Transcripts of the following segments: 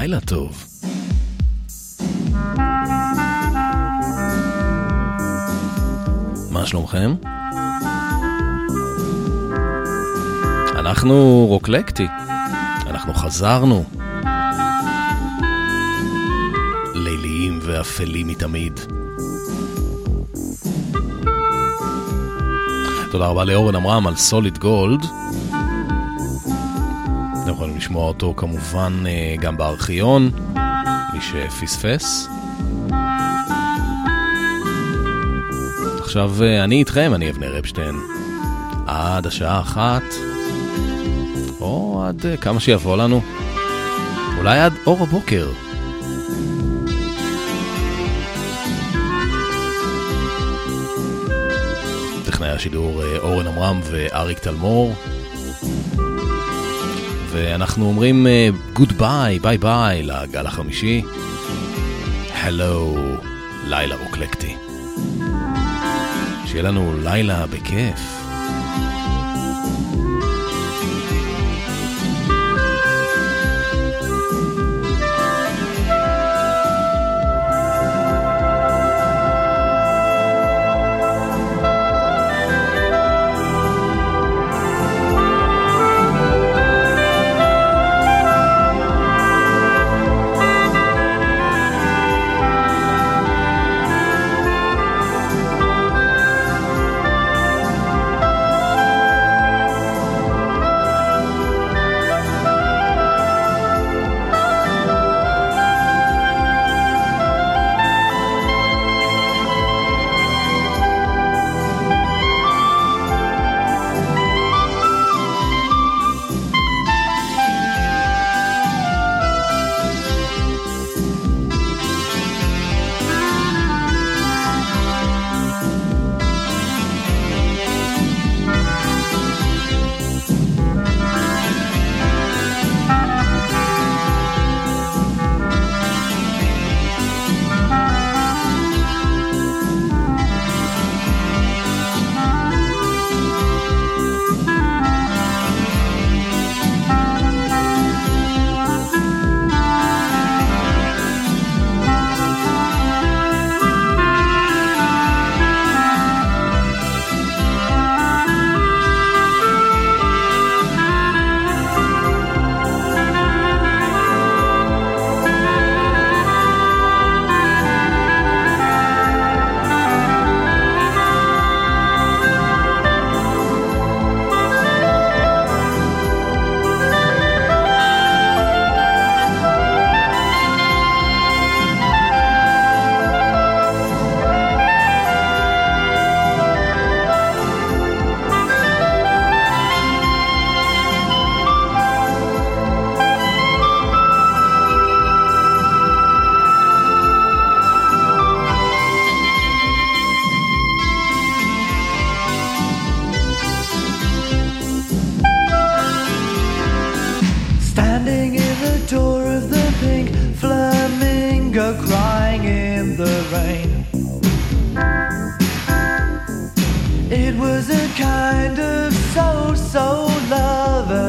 לילה טוב. מה שלומכם? אנחנו רוקלקטי, אנחנו חזרנו. ליליים ואפלים מתמיד. תודה רבה לאורן עמרם על סוליד גולד. לשמוע אותו כמובן אה, גם בארכיון, מי שפספס. עכשיו אה, אני איתכם, אני אבנר אפשטיין, עד השעה אחת, או עד אה, כמה שיבוא לנו, אולי עד אור הבוקר. טכנאי השידור אורן עמרם ואריק תלמור. ואנחנו אומרים גוד ביי, ביי ביי לגל החמישי. הלו, לילה רוקלקטי. שיהיה לנו לילה בכיף.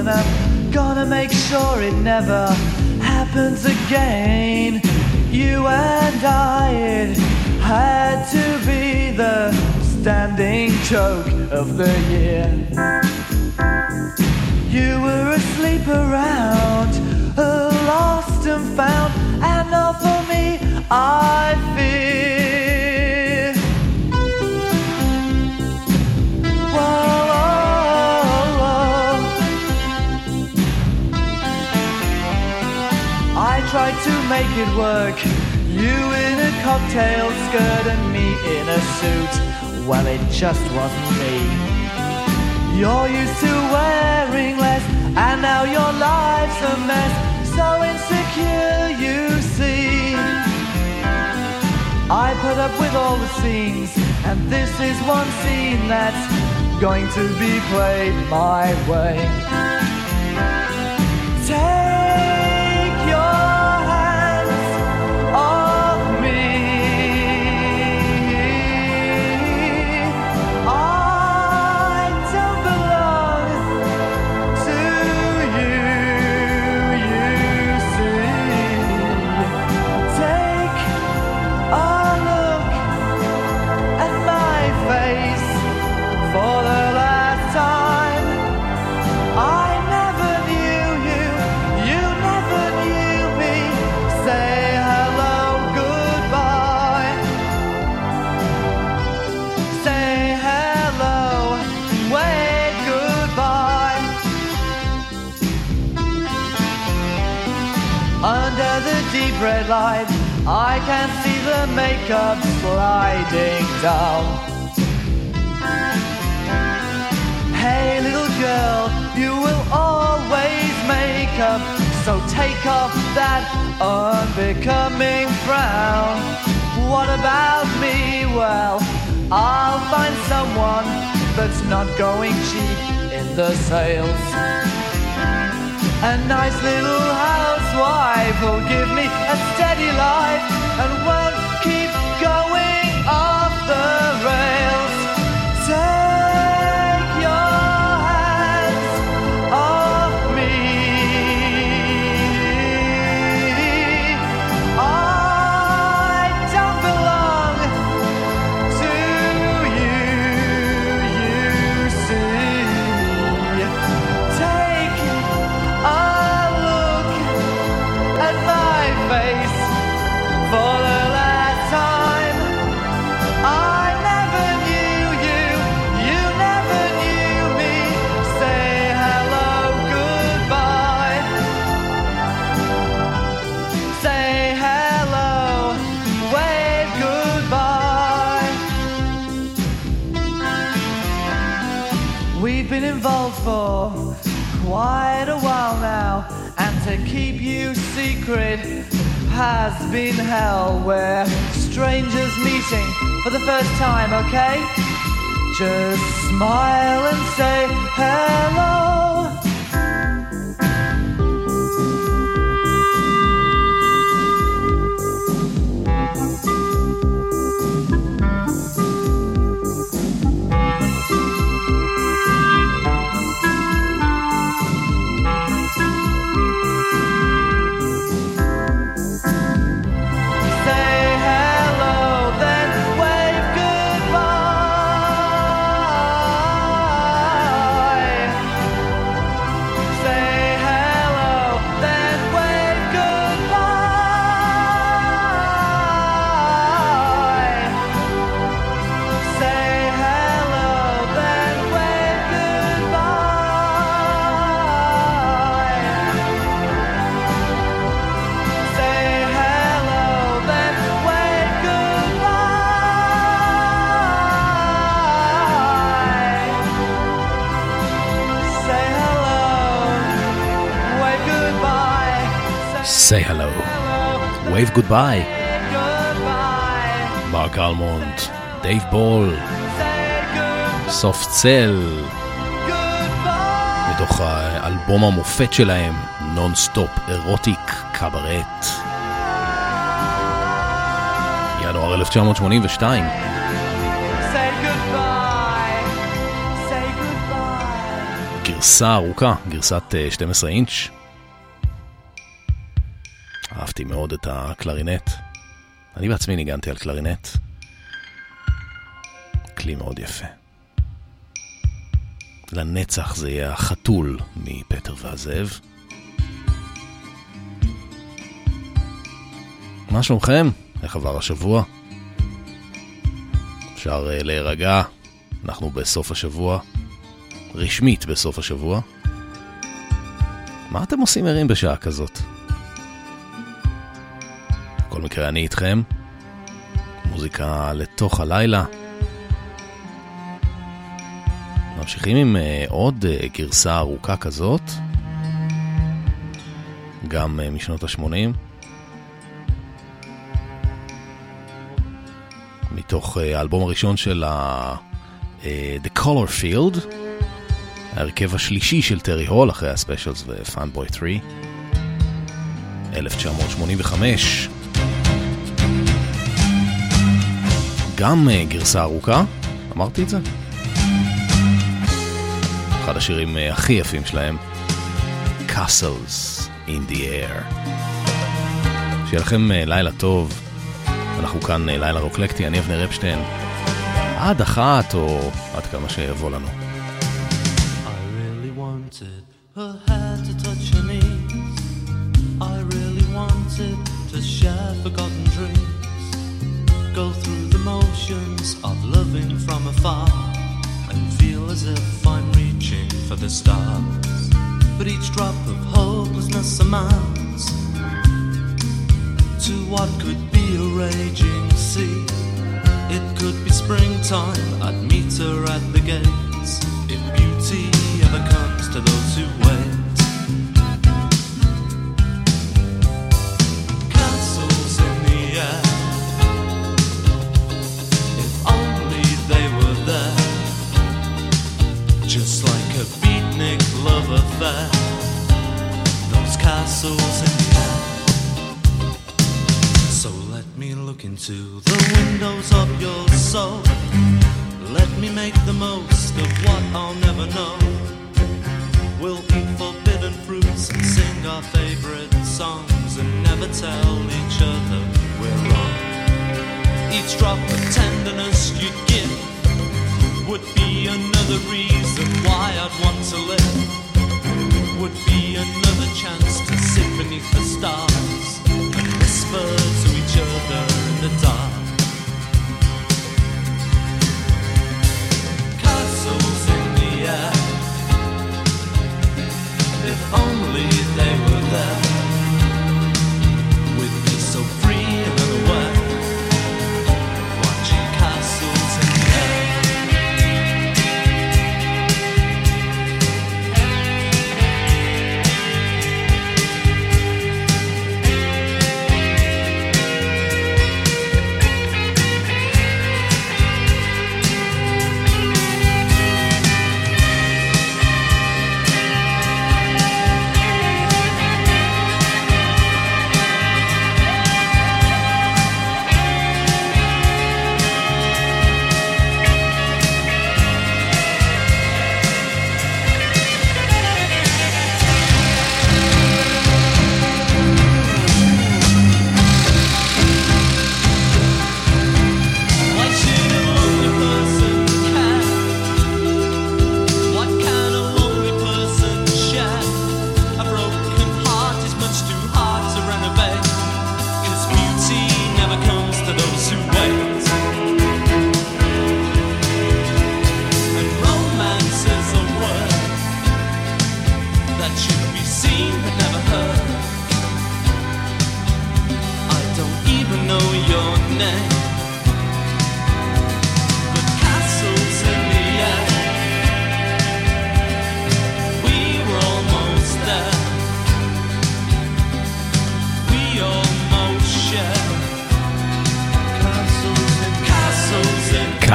and I'm gonna make sure it never happens again. You and I, it had to be the standing joke of the year. You were asleep around, lost and found, and now for me, I feel. make it work. You in a cocktail skirt and me in a suit. Well, it just wasn't me. You're used to wearing less, and now your life's a mess. So insecure, you see. I put up with all the scenes, and this is one scene that's going to be played my way. Take can see the makeup sliding down. Hey little girl, you will always make up. So take off that unbecoming frown. What about me? Well, I'll find someone that's not going cheap in the sales. A nice little housewife will give me a steady life and what secret has been hell. We're strangers meeting for the first time, okay? Just smile and say hello. wave goodbye. goodbye. מרק אלמונד, דייב בול, Say good- סוף צל, goodbye. מתוך האלבום המופת שלהם, נונסטופ אירוטיק קברט. ינואר 1982. Say goodbye. Say goodbye. גרסה ארוכה, גרסת אה, 12 אינץ'. הקלרינט. אני בעצמי ניגנתי על קלרינט. כלי מאוד יפה. לנצח זה יהיה החתול מפטר והזאב. מה שלומכם? איך עבר השבוע? אפשר אה, להירגע, אנחנו בסוף השבוע. רשמית בסוף השבוע. מה אתם עושים ערים בשעה כזאת? בכל מקרה, אני איתכם. מוזיקה לתוך הלילה. ממשיכים עם uh, עוד uh, גרסה ארוכה כזאת, גם uh, משנות ה-80. מתוך האלבום הראשון של ה... The Color Field. ההרכב השלישי של טרי הול אחרי הספיישלס ופאנבוי 3, 1985. גם uh, גרסה ארוכה, אמרתי את זה? אחד השירים uh, הכי יפים שלהם, Castles in the Air. שיהיה לכם uh, לילה טוב, אנחנו כאן לילה רוקלקטי, אני אבנר אפשטיין, עד אחת או עד כמה שיבוא לנו. Each drop of tenderness you give would be another reason why I'd want to live. Would be another chance to sit beneath the stars and whisper to each other in the dark. Castles in the air. If only they were there.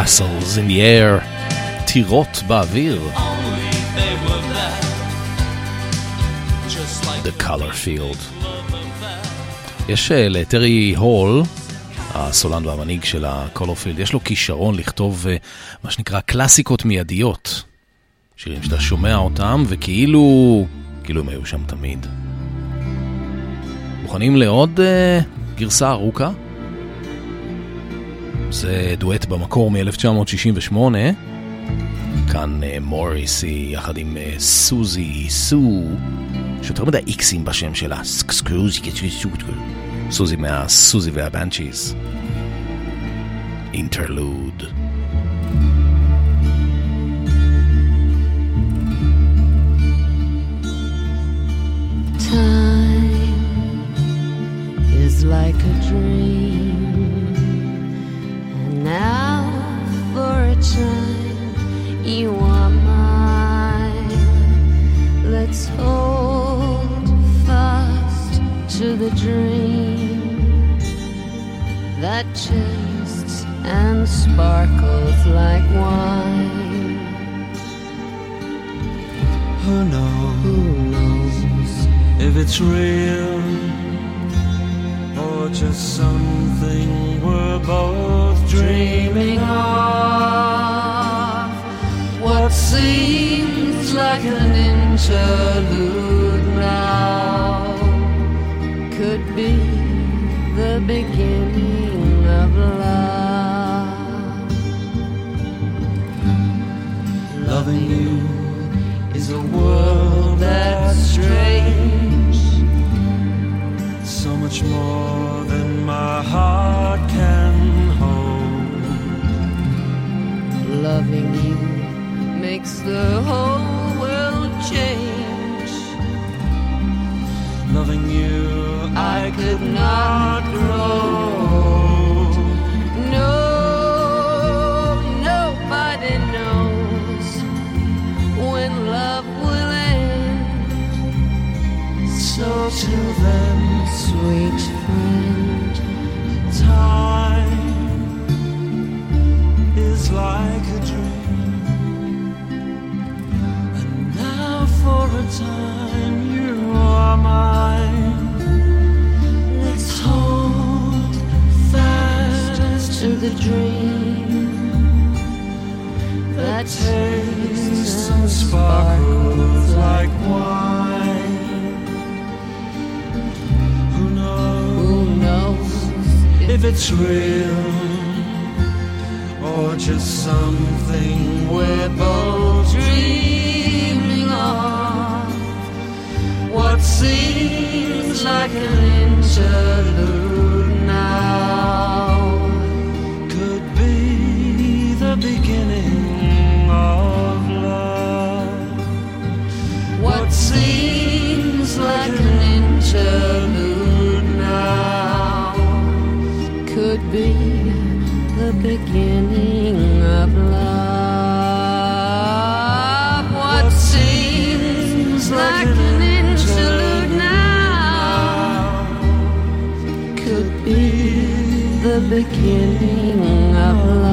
Castles in the air, טירות באוויר, The Colourfield. יש אה, לטרי הול, הסולן והמנהיג של ה Colourfield, יש לו כישרון לכתוב אה, מה שנקרא קלאסיקות מיידיות. שירים שאתה שומע אותם, וכאילו, כאילו הם היו שם תמיד. מוכנים לעוד אה, גרסה ארוכה? זה דואט במקור מ-1968. כאן אה, מוריסי יחד עם אה, סוזי סו, יש יותר מדי איקסים בשם שלה. סוזי מהסוזי והבנצ'יז. אינטרלוד. Time is like a dream, now for a time you are mine. Let's hold fast to the dream that tastes and sparkles like wine. Who knows Who knows? if it's real or just something we're both dreaming of what seems like an interlude now could be the beginning of love. Loving you is a world that's strange. Much more than my heart can hold. Loving you makes the whole world change. Loving you, I could not Some time you are mine. Let's hold fast to the dream that tastes and sparkles like wine. Who knows, if it's real? or just something we're both dreaming. seems like an interlude. could be the beginning of love.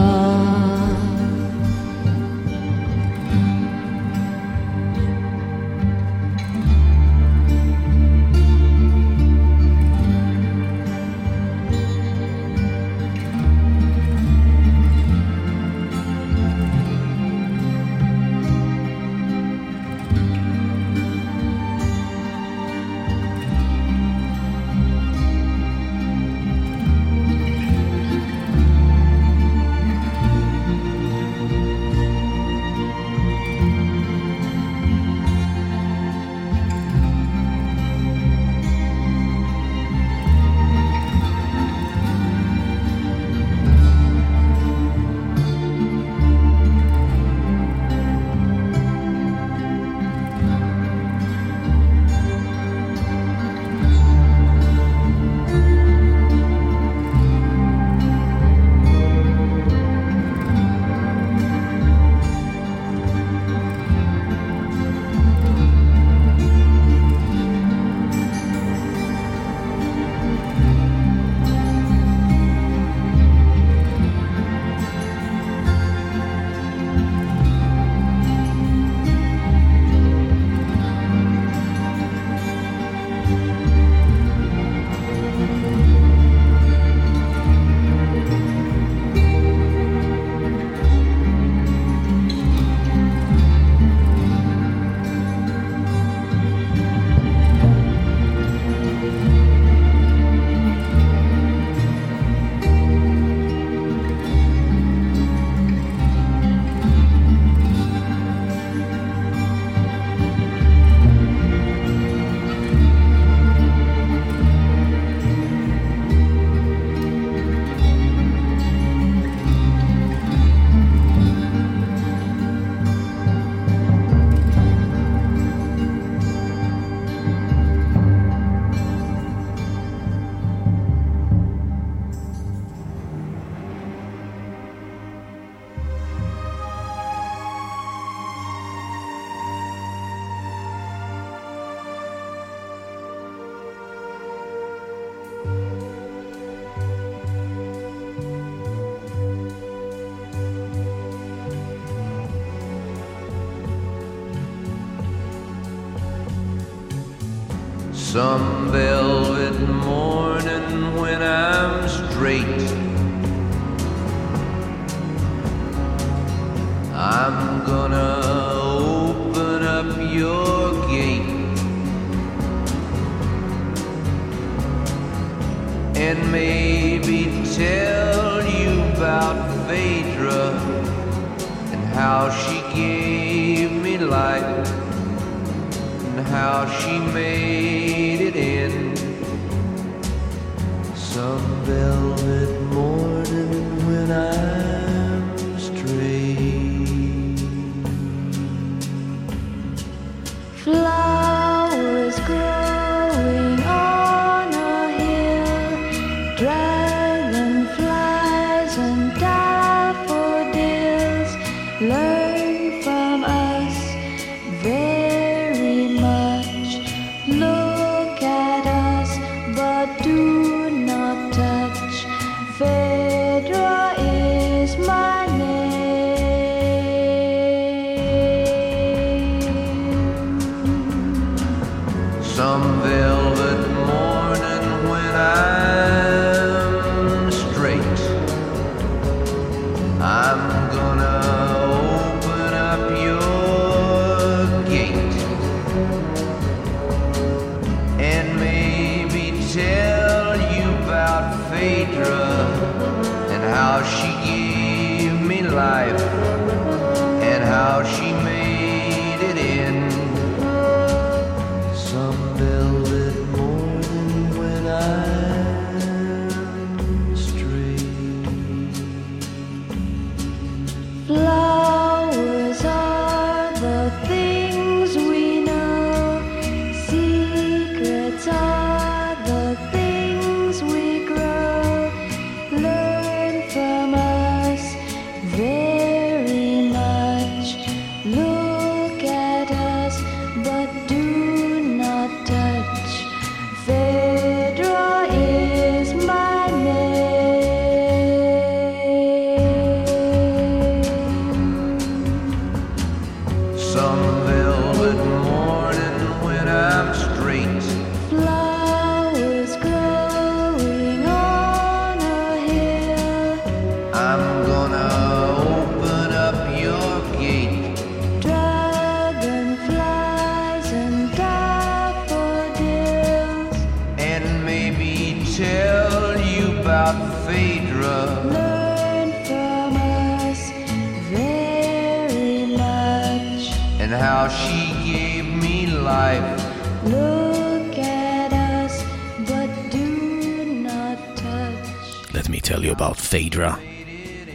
Me tell you about פיידרה.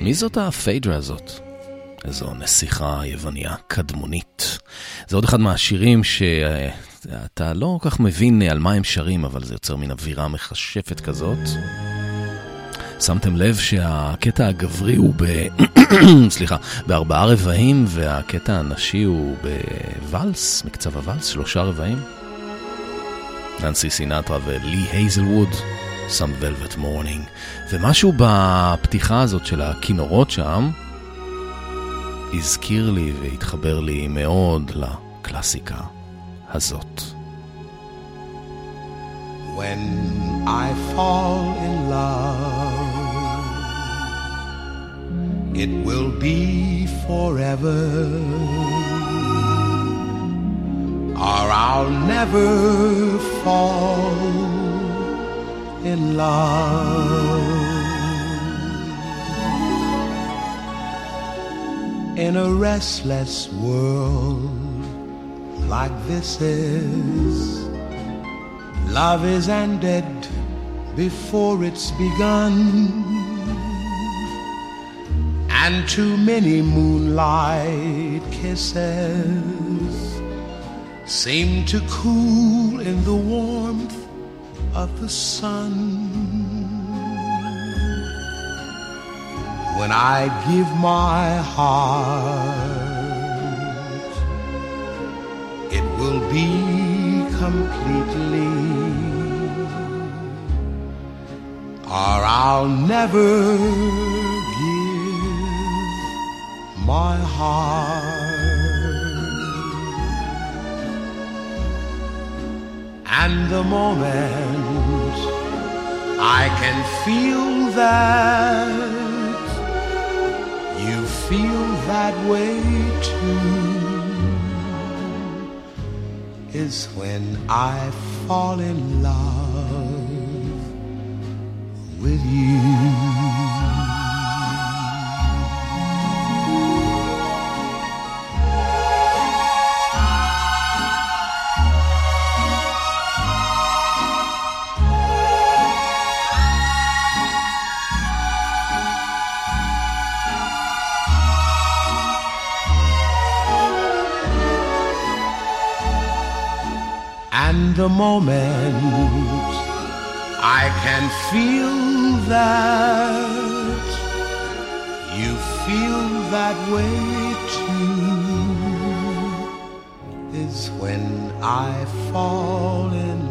מי זאת הפיידרה הזאת? איזו נסיכה יווניה קדמונית. זה עוד אחד מהשירים שאתה לא כל כך מבין על מה הם שרים, אבל זה יוצר מין אווירה מכשפת כזאת. שמתם לב שהקטע הגברי הוא ב... סליחה, בארבעה רבעים, והקטע הנשי הוא בוואלס, מקצב הוואלס, שלושה רבעים. ננסי סינטרה ולי הייזלווד, Some Velvet Morning, ומשהו בפתיחה הזאת של הכינורות שם הזכיר לי והתחבר לי מאוד לקלאסיקה הזאת. When I fall in love, it will be forever, or I'll never fall in love. In a restless world like this is. Love is ended before it's begun, and too many moonlight kisses seem to cool in the warmth of the sun. When I give my heart, it will be completely, or I'll never give my heart. And the moment I can feel that you feel that way too is when I fall in love with you. Moment. I can feel that. You feel that way too is when I fall in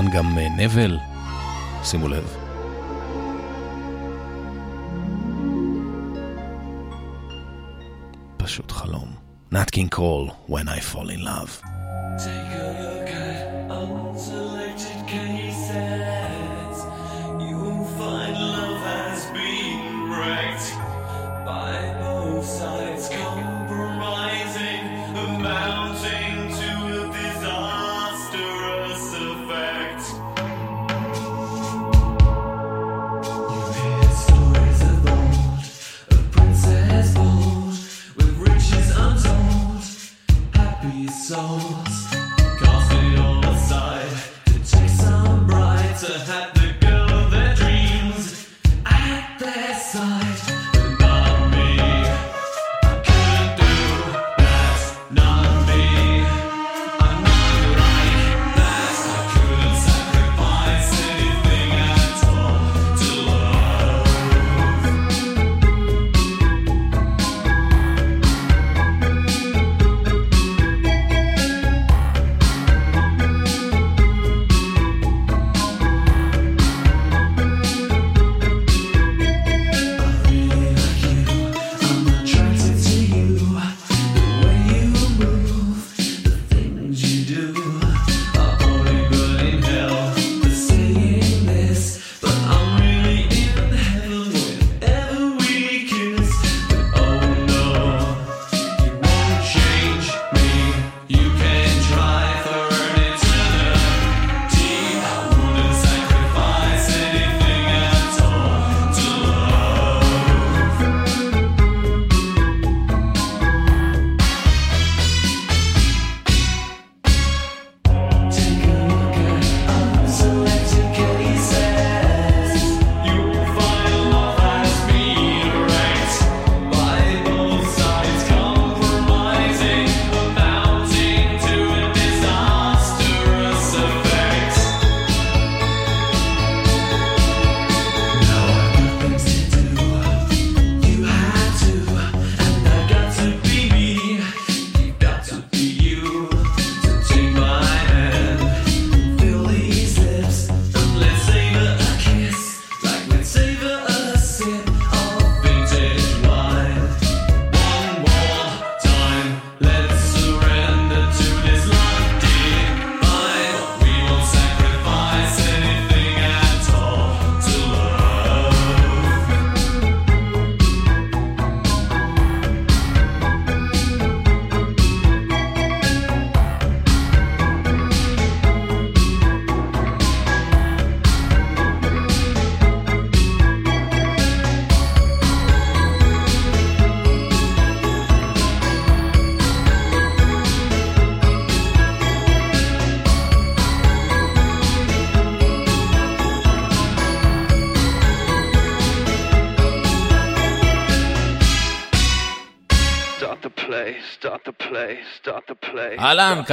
כאן גם אה, נבל, שימו לב. פשוט חלום. נאט קינג קול, When I Fall in Love.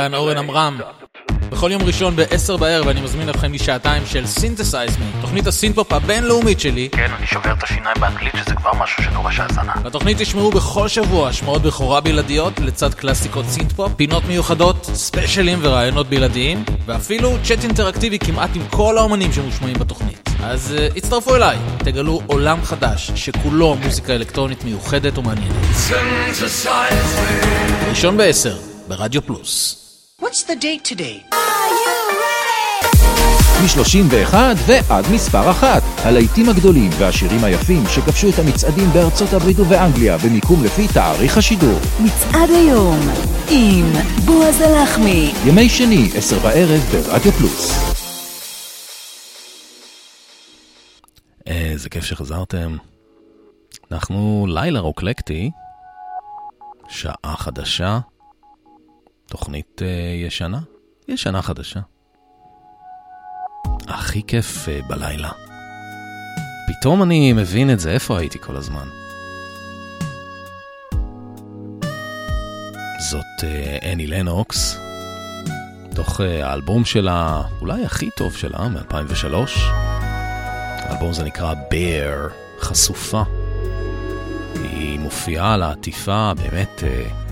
כאן אורן עמרם. בכל יום ראשון ב-10 בערב אני מזמין אתכם לשעתיים של Synthesize Me, תוכנית הסינתפופ הבינלאומית שלי. כן, אני שובר את השיניים באנגלית שזה כבר משהו שדורש האזנה. בתוכנית תשמעו בכל שבוע השמעות בכורה בלעדיות לצד קלאסיקות סינתפופ, פינות מיוחדות, ספיישלים ורעיונות בלעדיים, ואפילו צ'אט אינטראקטיבי כמעט עם כל האומנים שמושמעים בתוכנית. אז אה, הצטרפו אליי, תגלו עולם חדש שכולו מוזיקה אלקטרונית מיוחדת ומעניינת. ראשון בעשר, ברדיו פלוס. What's the date today? מ-31 ועד מספר אחת. הלהיטים הגדולים והשירים היפים שכבשו את המצעדים בארצות הברית ובאנגליה במיקום לפי תאריך השידור. מצעד היום עם בועז הלחמי. ימי שני, עשר בערב ברדיו פלוס. איזה כיף שחזרתם. אנחנו לילה רוקלקטי, שעה חדשה, תוכנית uh, ישנה, ישנה חדשה. הכי כיף uh, בלילה. פתאום אני מבין את זה, איפה הייתי כל הזמן? זאת uh, אני לנוקס, תוך uh, האלבום שלה, אולי הכי טוב שלה, מ-2003. האלבום הזה נקרא Bear, חשופה. היא מופיעה על העטיפה באמת אה,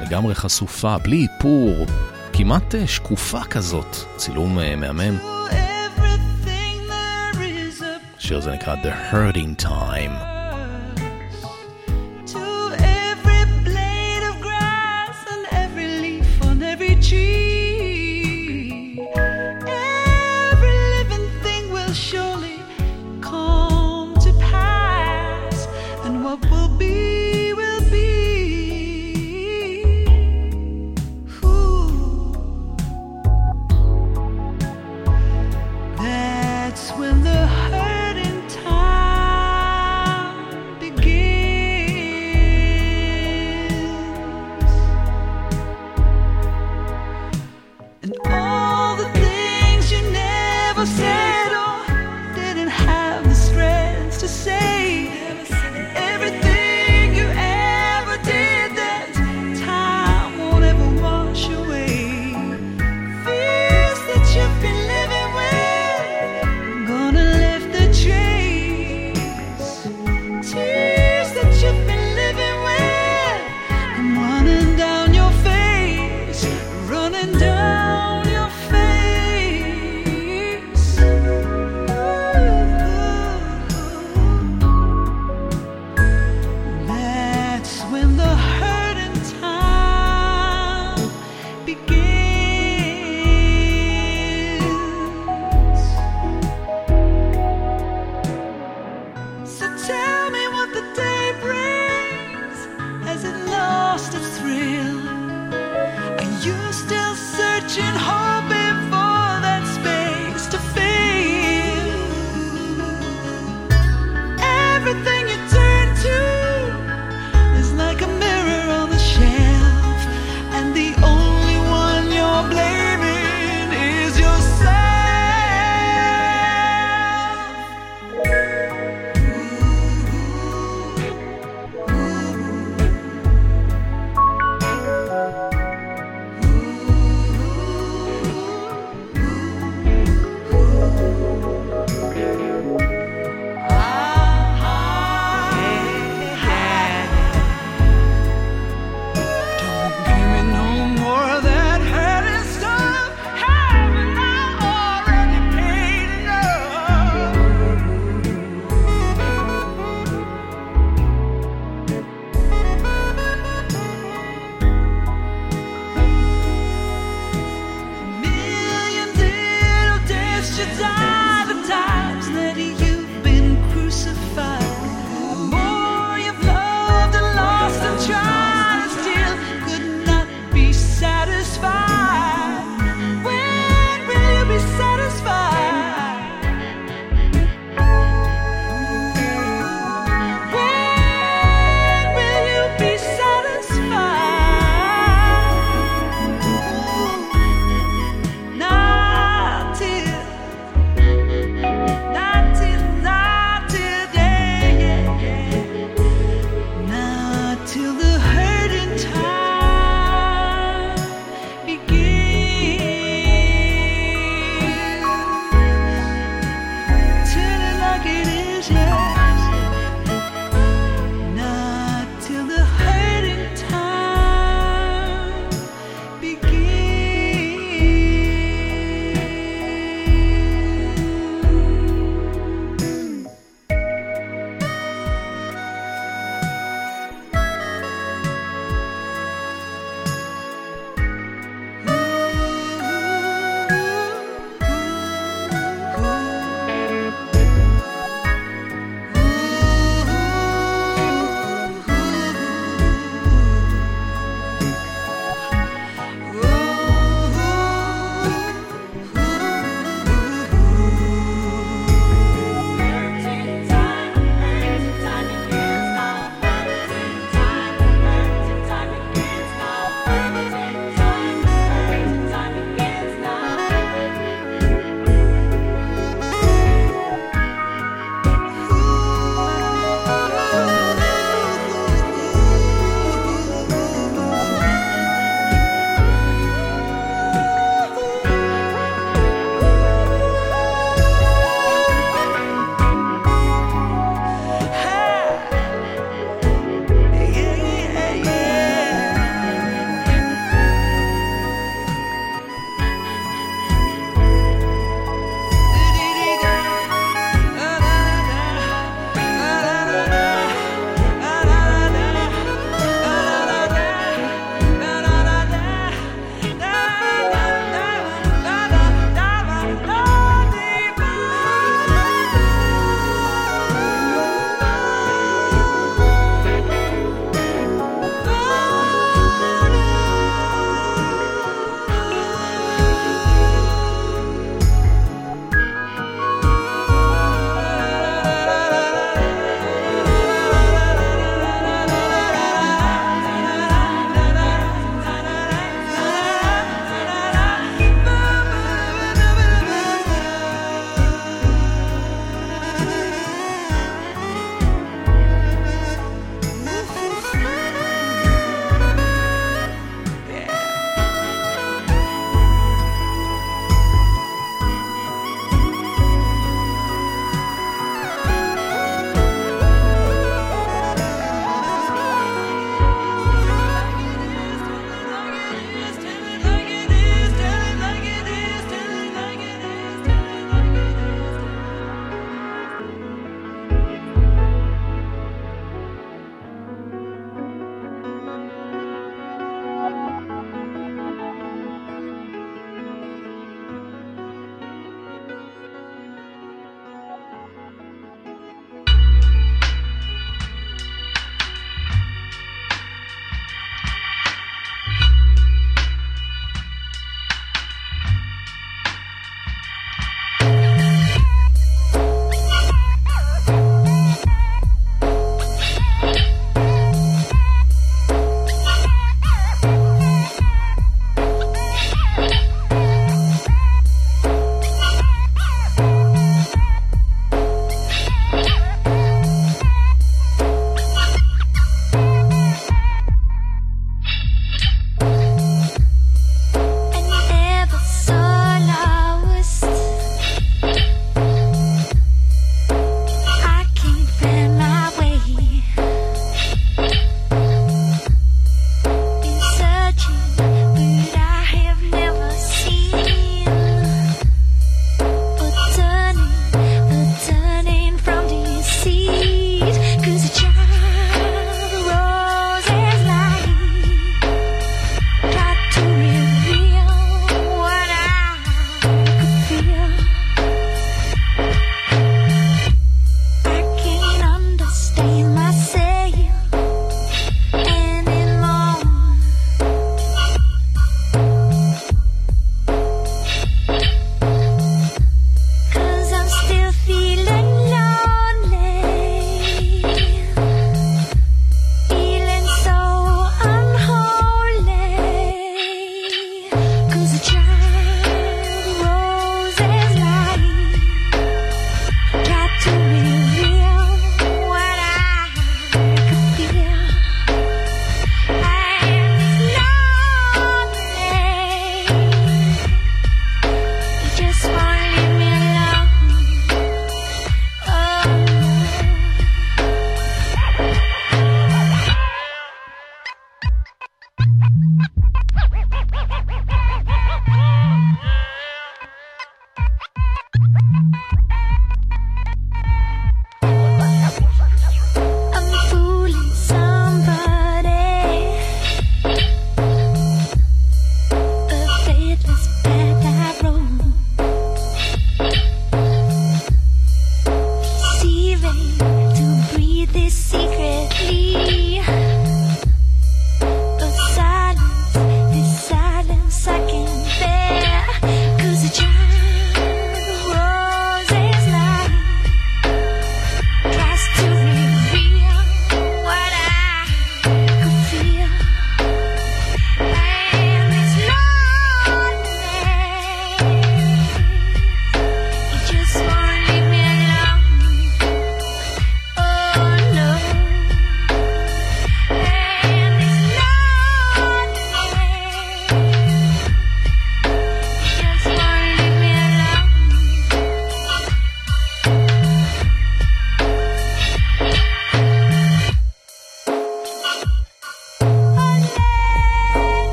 לגמרי חשופה, בלי איפור, כמעט אה, שקופה כזאת, צילום אה, מהמם. השיר הזה נקרא The Hurting Time.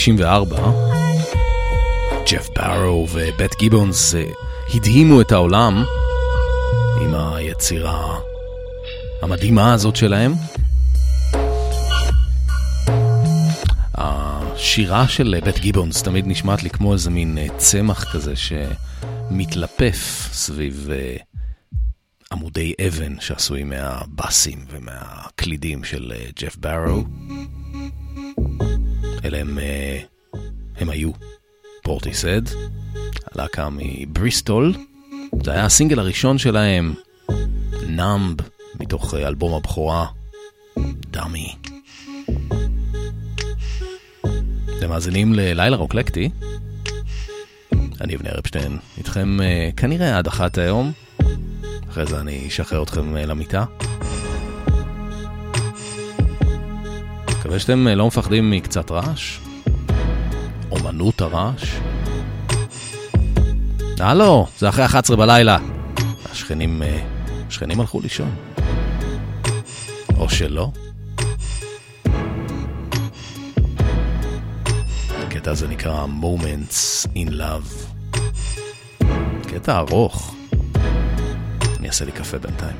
1994, ג'ף בארו ובט גיבונס אה, הדהימו את העולם עם היצירה המדהימה הזאת שלהם. השירה של בט גיבונס תמיד נשמעת לי כמו איזה מין אה, צמח כזה שמתלפף סביב אה, עמודי אבן שעשויים מהבאסים ומהקלידים של ג'ף בארו. אלה הם, אה, הם היו פורטיסד, הלהקה מבריסטול. זה היה הסינגל הראשון שלהם, נאמב, מתוך אה, אלבום הבכורה, דאמי. אתם מאזינים ללילה רוקלקטי. אני אבנר אפשטיין, איתכם uh, כנראה עד אחת היום. אחרי זה אני אשחרר אתכם למיטה. מקווה שאתם uh, לא מפחדים מקצת רעש. אומנות הרעש. הלו, זה אחרי 11 בלילה. השכנים, uh, השכנים הלכו לישון. או שלא. הקטע הזה נקרא Moments in Love. קטע ארוך. אני אעשה לי קפה בינתיים.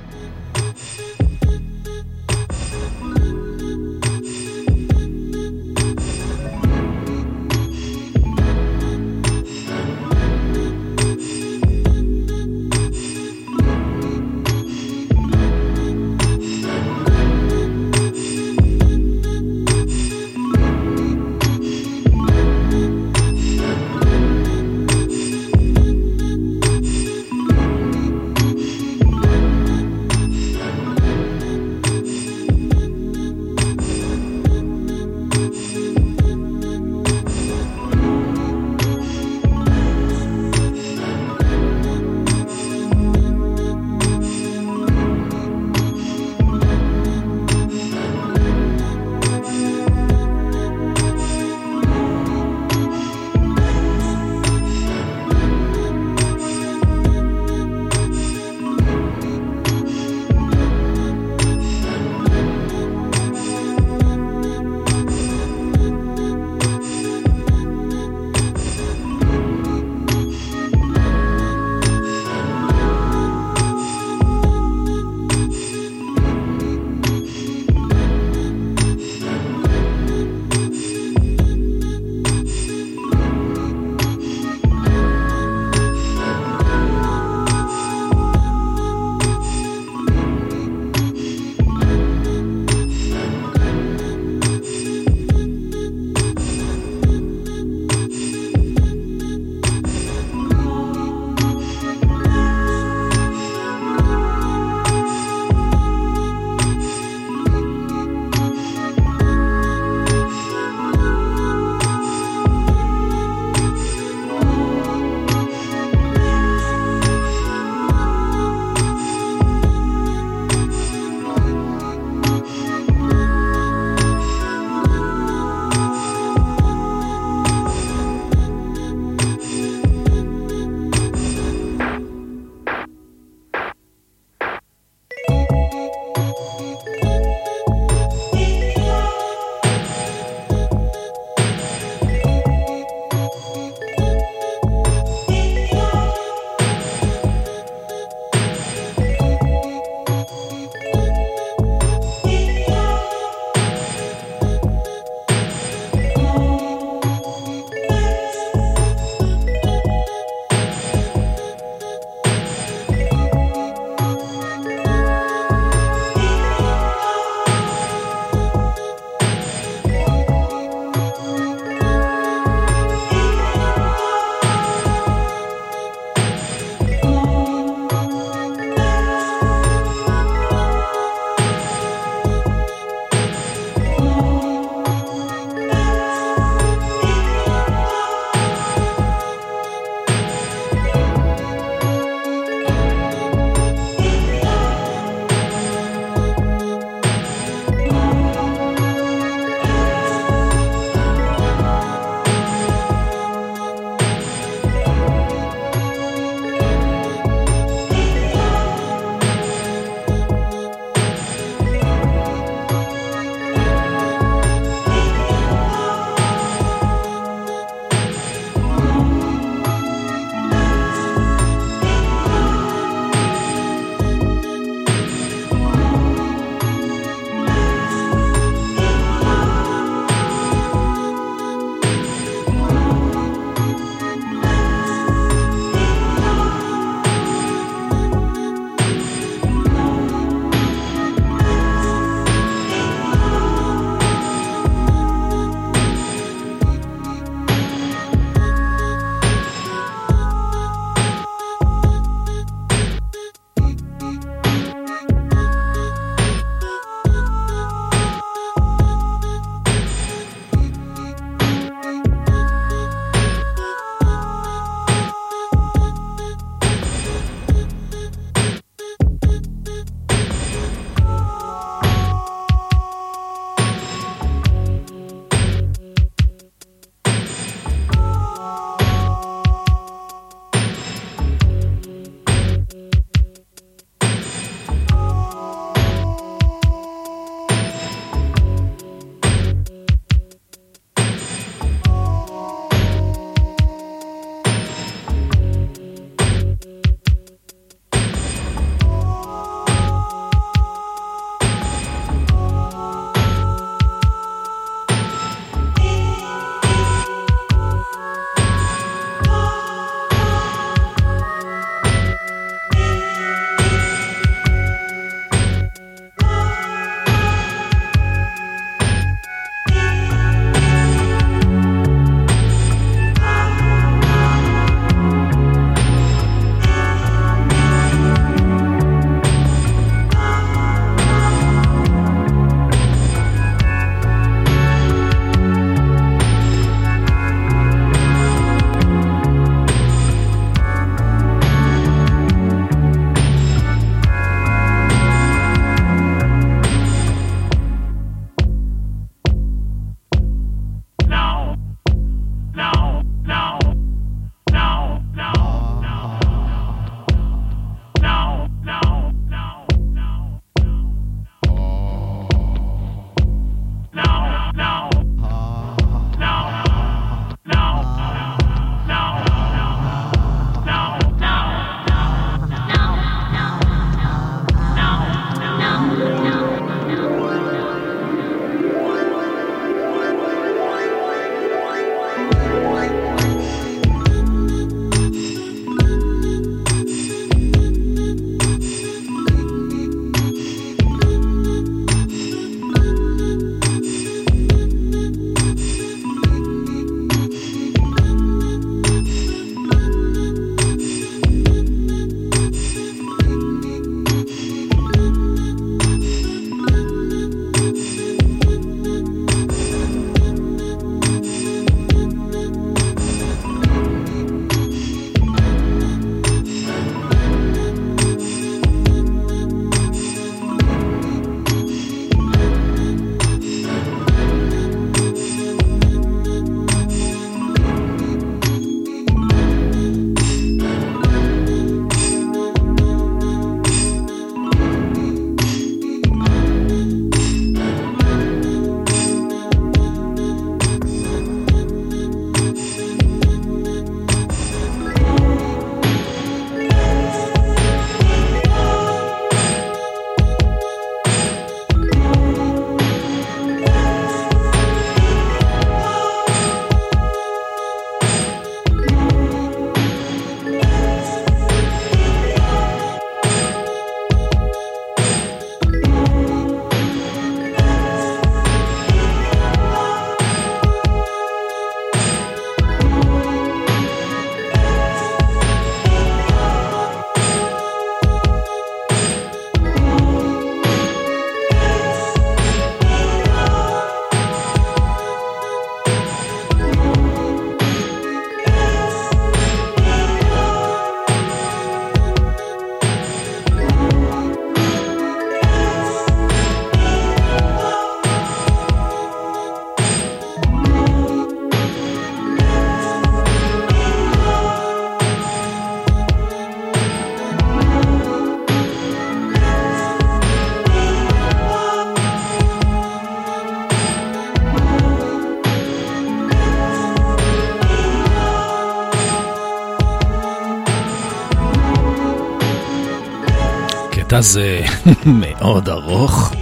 הזה מאוד ארוך,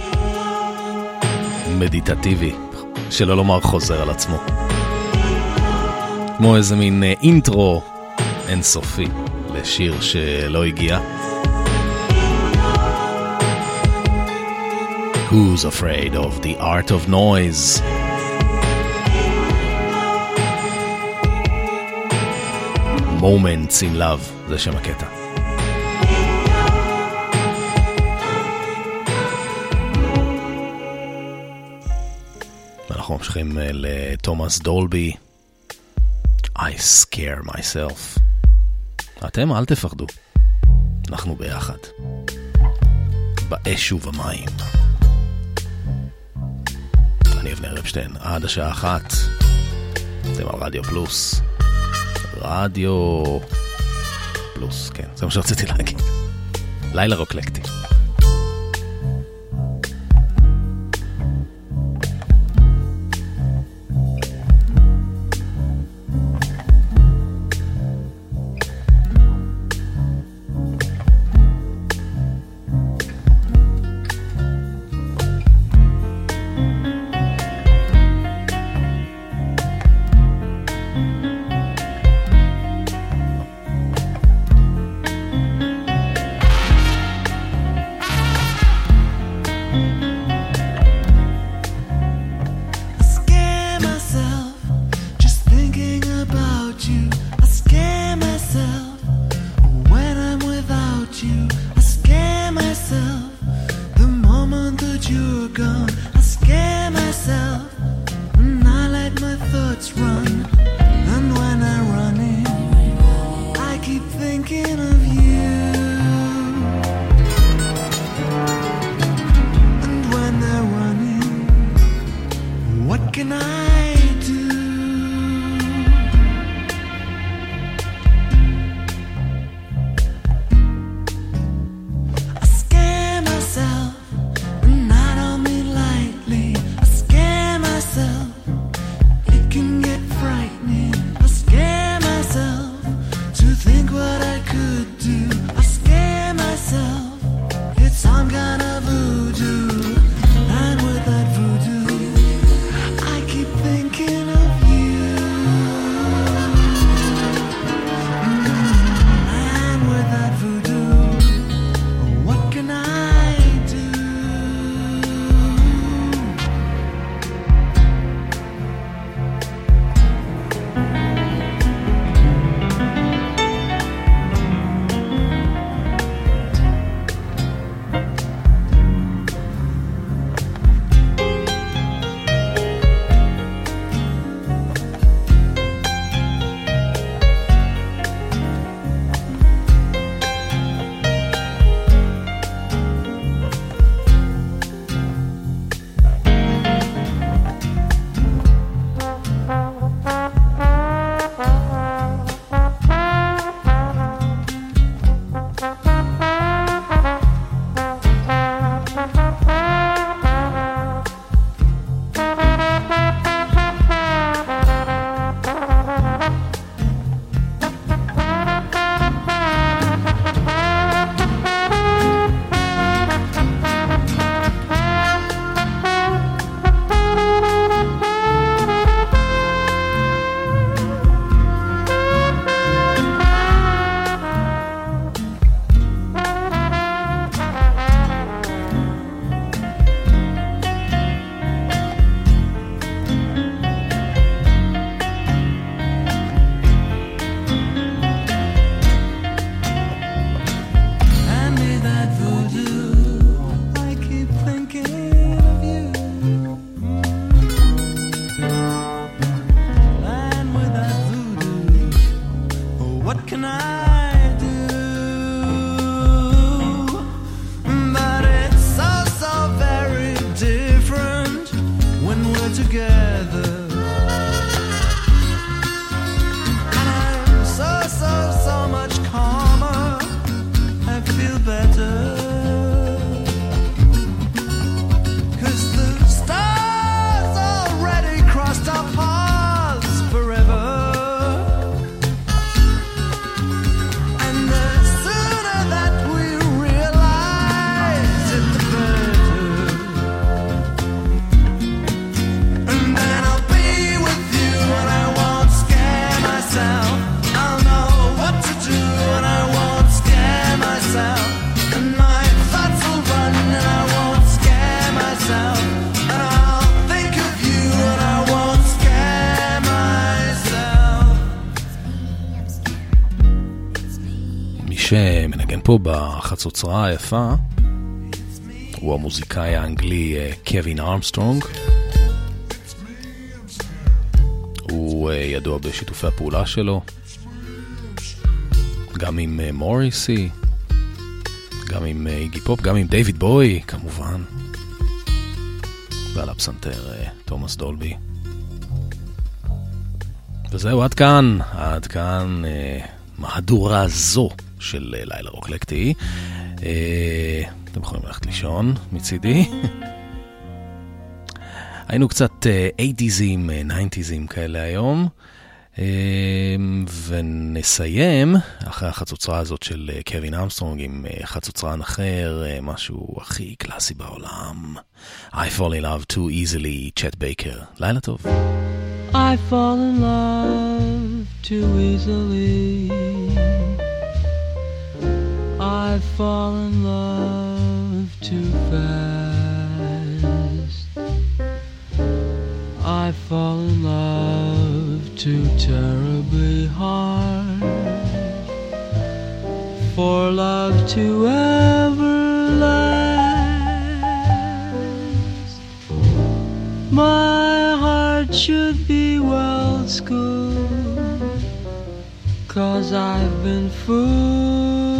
מדיטטיבי, שלא לומר חוזר על עצמו. כמו איזה מין אה, אינטרו אינסופי לשיר שלא הגיע. Who's afraid of the art of noise? Moments in love, זה שם הקטע. אנחנו ממשיכים אה, לתומאס דולבי, I scare myself. אתם אל תפחדו, אנחנו ביחד. באש ובמים. אני אבנר אפשטיין, עד השעה אחת. אתם על רדיו פלוס. רדיו פלוס, כן, זה מה שרציתי להגיד. לילה רוקלקטי. בחצוצרה היפה הוא המוזיקאי האנגלי אה, קווין ארמסטרונג. הוא אה, ידוע בשיתופי הפעולה שלו, גם עם אה, מוריסי, גם עם איגי פופ, גם עם דיוויד בוי כמובן, ועל הפסנתר תומאס דולבי. וזהו, עד כאן, עד כאן מהדורה זו של אה, לילה רוקלקטי. אה, אתם יכולים ללכת לישון מצידי. היינו קצת אה, 80'ים, אה, 90'ים כאלה היום. ונסיים אחרי החצוצרה הזאת של קווין ארמסטרונג עם חצוצרן אחר, משהו הכי קלאסי בעולם. I fall in love too easily, צ'ט בייקר. לילה טוב. I fall in love too easily. I fall in love too fast. I fall in love too terribly hard. For love to ever last. My heart should be well schooled. Cause I've been fooled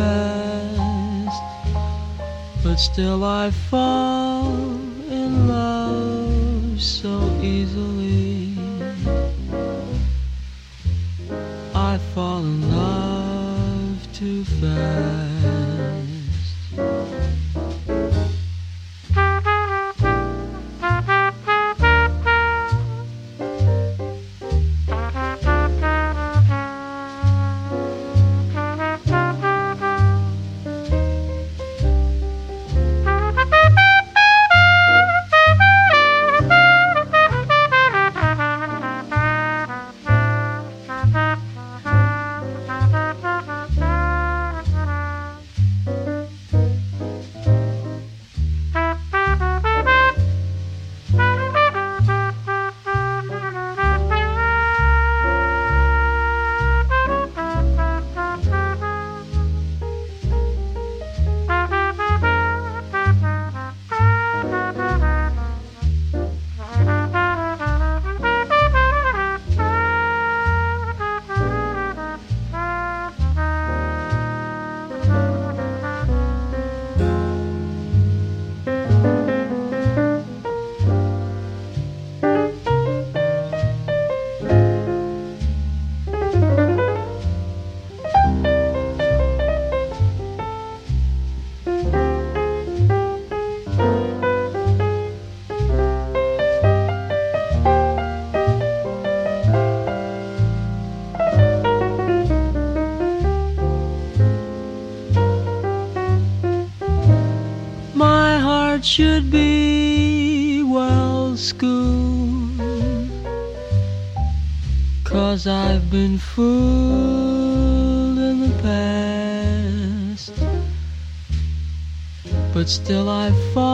in. But still I fall in love so easily. I fall in love too fast. Been fooled in the past. But still I fall